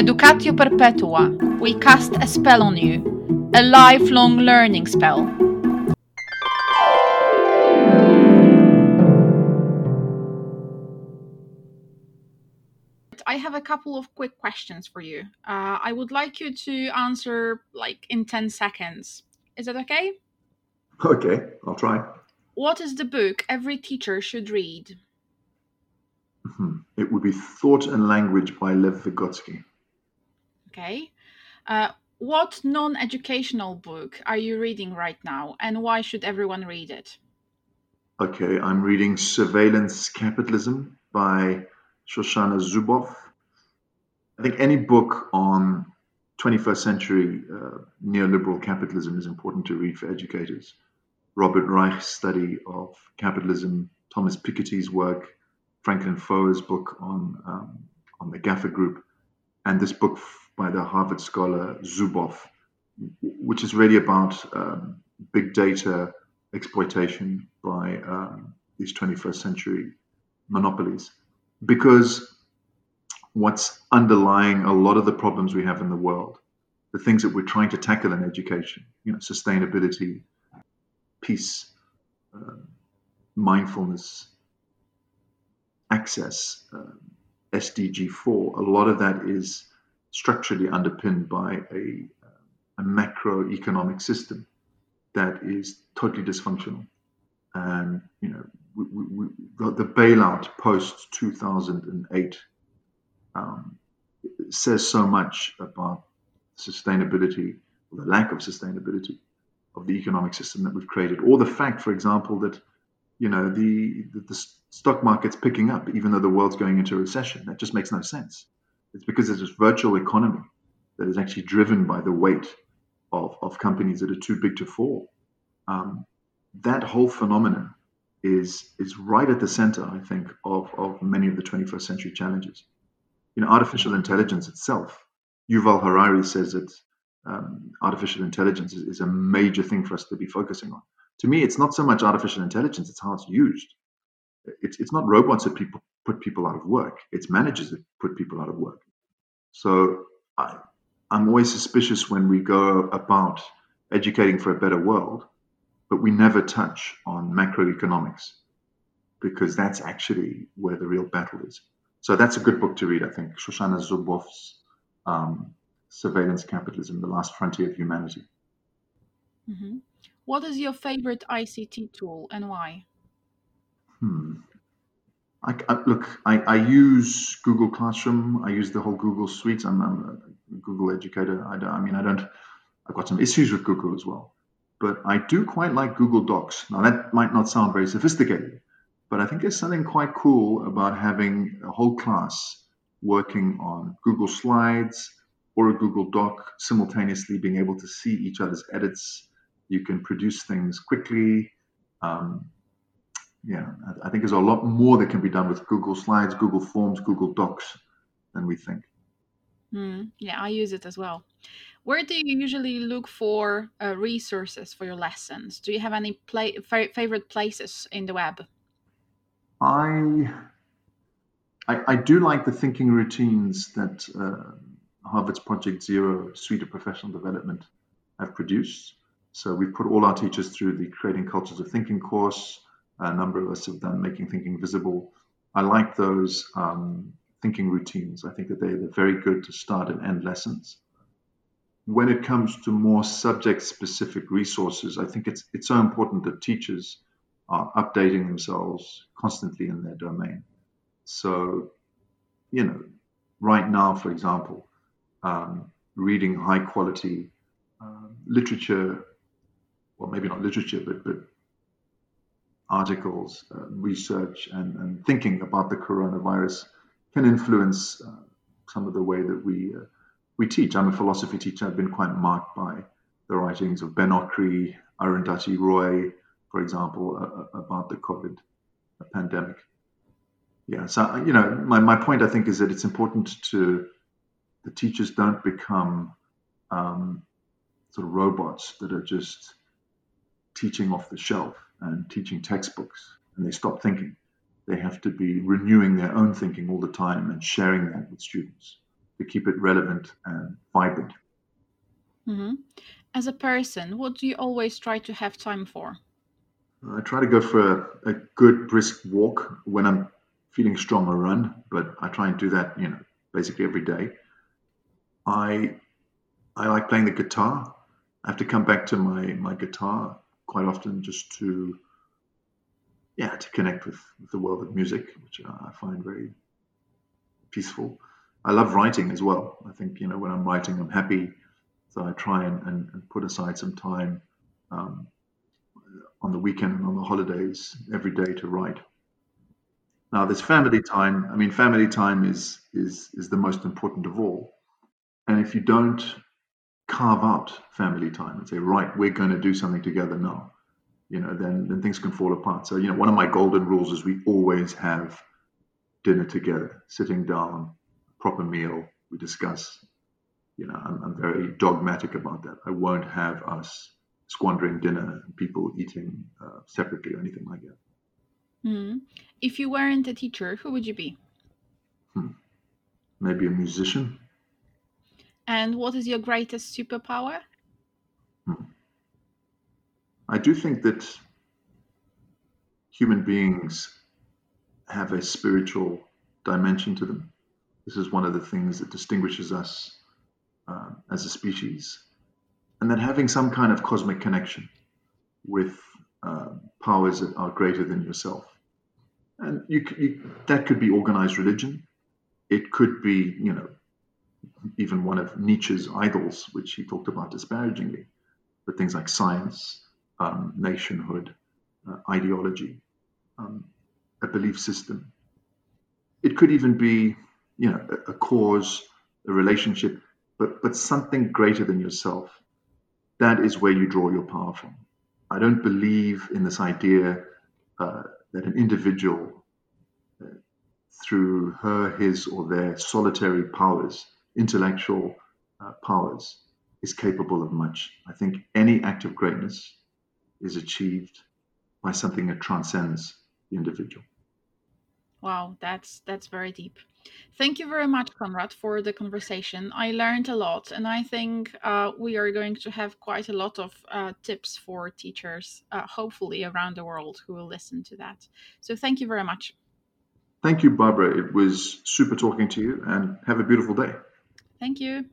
Educatio Perpetua, we cast a spell on you, a lifelong learning spell. I have a couple of quick questions for you. Uh, I would like you to answer like in 10 seconds. Is that okay? Okay, I'll try. What is the book every teacher should read? Hmm. It would be Thought and Language by Lev Vygotsky. Okay. Uh, what non educational book are you reading right now, and why should everyone read it? Okay, I'm reading Surveillance Capitalism by Shoshana Zuboff. I think any book on 21st century uh, neoliberal capitalism is important to read for educators. Robert Reich's study of capitalism, Thomas Piketty's work, Franklin Foer's book on um, on the GAFA Group, and this book by the Harvard scholar Zuboff, which is really about um, big data exploitation by um, these 21st century monopolies. Because what's underlying a lot of the problems we have in the world, the things that we're trying to tackle in education, you know, sustainability, peace, uh, mindfulness, access, uh, SDG 4, a lot of that is structurally underpinned by a, a macroeconomic system that is totally dysfunctional. And, you know, we, we, the, the, bailout post 2008 um, says so much about sustainability, or the lack of sustainability of the economic system that we've created, or the fact, for example, that you know the, the, the stock market's picking up even though the world's going into a recession. That just makes no sense. It's because there's this virtual economy that is actually driven by the weight of, of companies that are too big to fall. Um, that whole phenomenon is is right at the center, I think, of, of many of the 21st century challenges. You know, artificial intelligence itself. Yuval Harari says that um, artificial intelligence is, is a major thing for us to be focusing on to me, it's not so much artificial intelligence; it's how it's used. It's it's not robots that people put people out of work; it's managers that put people out of work. So I, I'm always suspicious when we go about educating for a better world, but we never touch on macroeconomics because that's actually where the real battle is. So that's a good book to read, I think. Shoshana Zuboff's um, Surveillance Capitalism: The Last Frontier of Humanity. Mm-hmm. What is your favorite ICT tool and why? Hmm. I, I, look, I, I, use Google Classroom. I use the whole Google suite. I'm, I'm a Google educator. I, I, mean, I don't. I've got some issues with Google as well, but I do quite like Google Docs. Now that might not sound very sophisticated, but I think there's something quite cool about having a whole class working on Google Slides or a Google Doc simultaneously, being able to see each other's edits you can produce things quickly. Um, yeah, I, I think there's a lot more that can be done with Google Slides, Google Forms, Google Docs than we think. Mm, yeah, I use it as well. Where do you usually look for uh, resources for your lessons? Do you have any play, favorite places in the web? I, I, I do like the thinking routines that uh, Harvard's Project Zero suite of professional development have produced. So we've put all our teachers through the Creating Cultures of Thinking course. A number of us have done Making Thinking Visible. I like those um, thinking routines. I think that they're, they're very good to start and end lessons. When it comes to more subject specific resources, I think it's, it's so important that teachers are updating themselves constantly in their domain. So, you know, right now, for example, um, reading high quality um, literature well, maybe not literature, but, but articles, uh, research, and, and, thinking about the coronavirus can influence uh, some of the way that we uh, we teach. I'm a philosophy teacher. I've been quite marked by the writings of Ben Okri, Arundhati Roy, for example, uh, uh, about the COVID pandemic. Yeah, so you know, my, my point I think is that it's important to the teachers don't become um, sort of robots that are just teaching off the shelf and teaching textbooks and they stop thinking. They have to be renewing their own thinking all the time and sharing that with students. to keep it relevant and vibrant. hmm As a person, what do you always try to have time for? I try to go for a, a good brisk walk when I'm feeling strong or run, but I try and do that, you know, basically every day. I I like playing the guitar. I have to come back to my my guitar quite often just to yeah to connect with, with the world of music, which I find very peaceful. I love writing as well. I think you know when I'm writing, I'm happy, so I try and, and, and put aside some time um, on the weekend and on the holidays every day to write. Now, there's family time. I mean, family time is is is the most important of all. And if you don't carve out family time and say, right, we're going to do something together now, you know, then then things can fall apart. So, you know, one of my golden rules is we always have dinner together, sitting down, proper meal. We discuss. You know, I'm, I'm very dogmatic about that. I won't have us squandering dinner and people eating uh, separately or anything like that. Hmm. If you weren't a teacher, who would you be? Hmm. Maybe a musician. And what is your greatest superpower? I do think that human beings have a spiritual dimension to them. This is one of the things that distinguishes us uh, as a species. And that having some kind of cosmic connection with uh, powers that are greater than yourself. And you, you, that could be organized religion. It could be, you know, even one of Nietzsche's idols, which he talked about disparagingly, but things like science, um, nationhood, uh, ideology, um, a belief system. It could even be, you know, a, a cause, a relationship, but but something greater than yourself. That is where you draw your power from. I don't believe in this idea uh, that an individual, uh, through her, his, or their solitary powers, intellectual uh, powers, is capable of much. I think any act of greatness is achieved by something that transcends the individual. Wow, that's that's very deep. Thank you very much, Conrad, for the conversation. I learned a lot, and I think uh, we are going to have quite a lot of uh, tips for teachers, uh, hopefully around the world, who will listen to that. So, thank you very much. Thank you, Barbara. It was super talking to you, and have a beautiful day. Thank you.